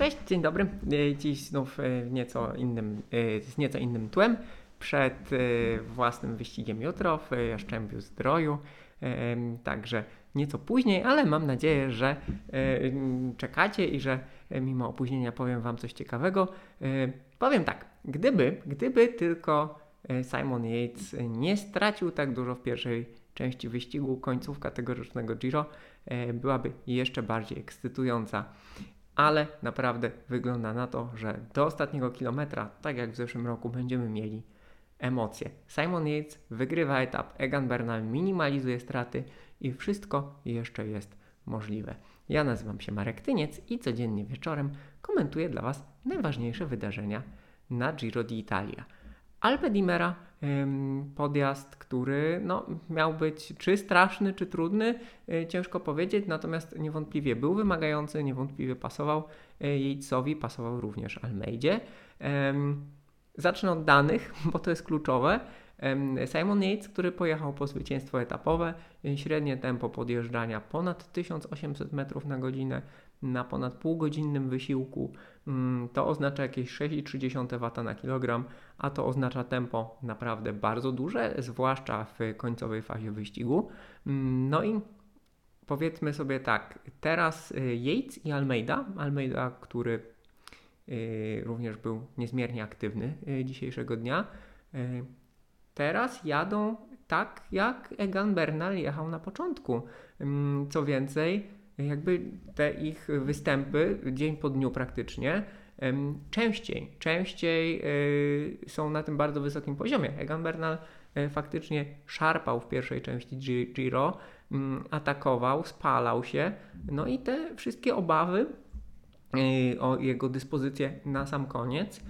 Cześć, dzień dobry. E, Dziś znów e, nieco innym, e, z nieco innym tłem. Przed własnym wyścigiem jutro w Jaszczębiu Zdroju. Także nieco później, ale mam nadzieję, że czekacie i że mimo opóźnienia powiem Wam coś ciekawego. Powiem tak, gdyby, gdyby tylko Simon Yates nie stracił tak dużo w pierwszej części wyścigu, końcówka tegorocznego Giro byłaby jeszcze bardziej ekscytująca ale naprawdę wygląda na to, że do ostatniego kilometra, tak jak w zeszłym roku, będziemy mieli emocje. Simon Yates wygrywa etap, Egan Bernal minimalizuje straty i wszystko jeszcze jest możliwe. Ja nazywam się Marek Tyniec i codziennie wieczorem komentuję dla Was najważniejsze wydarzenia na Giro d'Italia. Alpe d'Imera, ym, podjazd, który no, miał być czy straszny, czy trudny, y, ciężko powiedzieć, natomiast niewątpliwie był wymagający, niewątpliwie pasował y, Yatesowi, pasował również Almeidzie. Zacznę od danych, bo to jest kluczowe. Simon Yates, który pojechał po zwycięstwo etapowe, y, średnie tempo podjeżdżania ponad 1800 metrów na godzinę na ponad półgodzinnym wysiłku, mm, to oznacza jakieś 6,3 W na kilogram, a to oznacza tempo naprawdę bardzo duże, zwłaszcza w końcowej fazie wyścigu. Mm, No i powiedzmy sobie tak, teraz y, Yates i Almeida, Almeida, który y, również był niezmiernie aktywny y, dzisiejszego dnia, teraz jadą tak, jak Egan Bernal jechał na początku. Ym, Co więcej, jakby te ich występy dzień po dniu praktycznie częściej, częściej y, są na tym bardzo wysokim poziomie. Egan Bernal y, faktycznie szarpał w pierwszej części Gi- Giro, mm, atakował, spalał się, no i te wszystkie obawy y, o jego dyspozycję na sam koniec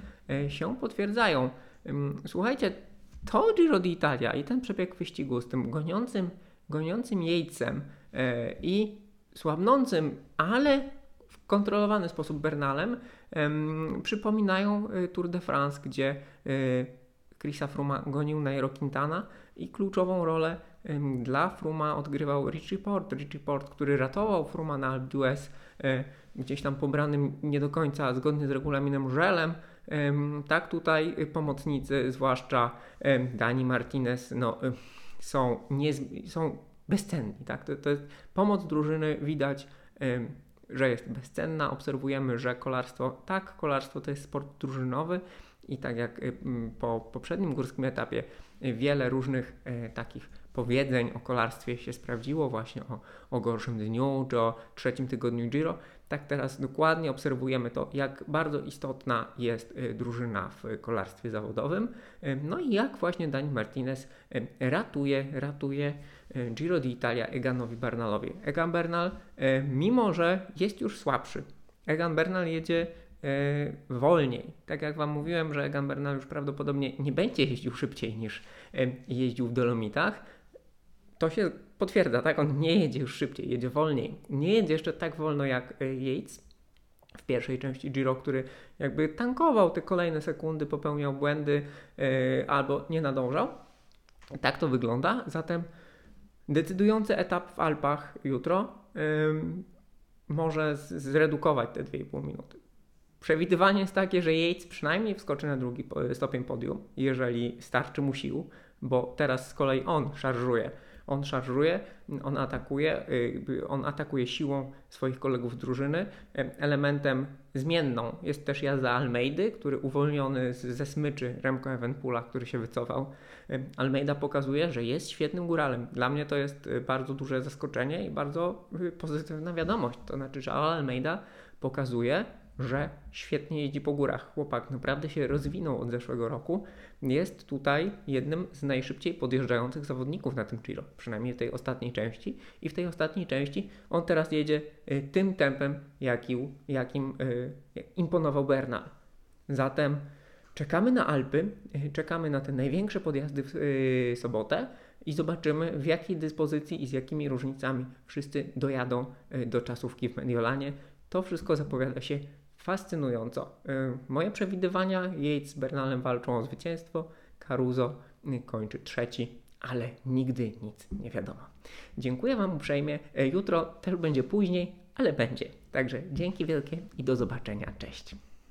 y, się potwierdzają. Słuchajcie, to Giro d'Italia i ten przebieg wyścigu z tym goniącym, goniącym Yatesem e, i słabnącym, ale w kontrolowany sposób Bernalem em, przypominają e, Tour de France, gdzie e, Chrisa Fruma gonił Nairo Quintana i kluczową rolę dla Fruma odgrywał Richie Port. Richie Port, który ratował Fruma na Alpe d'Huez e, gdzieś tam pobranym nie do końca zgodnie z regulaminem żelem. Em, Tak tutaj y, pomocnicy, zwłaszcza Dani Martinez, no, y, są, niezm- są bezcenni. Tak? To, to jest pomoc drużyny, widać, że jest bezcenna. Obserwujemy, że kolarstwo, tak, kolarstwo to jest sport drużynowy i tak jak po poprzednim górskim etapie wiele różnych e, takich powiedzeń o kolarstwie się sprawdziło, właśnie o, o gorszym dniu czy o trzecim tygodniu Giro, tak teraz dokładnie obserwujemy to, jak bardzo istotna jest y, drużyna w kolarstwie zawodowym. Y, No i jak właśnie Dani Martinez y, ratuje, ratuje Giro d'Italia Eganowi Bernalowi. Egan Bernal, mimo że jest już słabszy, Egan Bernal jedzie wolniej. Tak jak Wam mówiłem, że Egan Bernal już prawdopodobnie nie będzie jeździł szybciej niż jeździł w Dolomitach, to się potwierdza, tak? On nie jedzie już szybciej, jedzie wolniej. Nie jedzie jeszcze tak wolno jak y, Yates w pierwszej części Giro, który jakby tankował te kolejne sekundy, popełniał błędy y, albo nie nadążał. Tak to wygląda. Zatem decydujący etap w Alpach jutro ym, może zredukować te 2,5 minuty. Przewidywanie jest takie, że Yates przynajmniej wskoczy na drugi stopień podium, jeżeli starczy mu sił, bo teraz z kolei on szarżuje. On szarżuje, on atakuje, on atakuje siłą swoich kolegów drużyny. E, Elementem zmienną jest też jazda Almeidy, który uwolniony ze smyczy Remco Evenpoola, który się wycofał. E, Almeida pokazuje, że jest świetnym góralem. Dla mnie to jest y, bardzo duże zaskoczenie i bardzo pozytywna wiadomość. To znaczy, że Almeida pokazuje, że świetnie jeździ po górach. Chłopak naprawdę się rozwinął od zeszłego roku. Jest tutaj jednym z najszybciej podjeżdżających zawodników na tym Giro, przynajmniej w tej ostatniej części. I w tej ostatniej części on teraz jedzie y, tym tempem, jakim, jakim y, imponował Bernal. Zatem czekamy na Alpy, y, czekamy na te największe podjazdy w sobotę i zobaczymy w jakiej dyspozycji i z jakimi różnicami wszyscy dojadą do czasówki w Mediolanie. To wszystko zapowiada się fascynująco. Y, Moje przewidywania, Yates z Bernalem walczą o zwycięstwo, Caruso y, kończy trzeci, ale nigdy nic nie wiadomo. Dziękuję Wam uprzejmie. Y, Jutro też będzie później, ale będzie. Także dzięki wielkie i do zobaczenia. Cześć.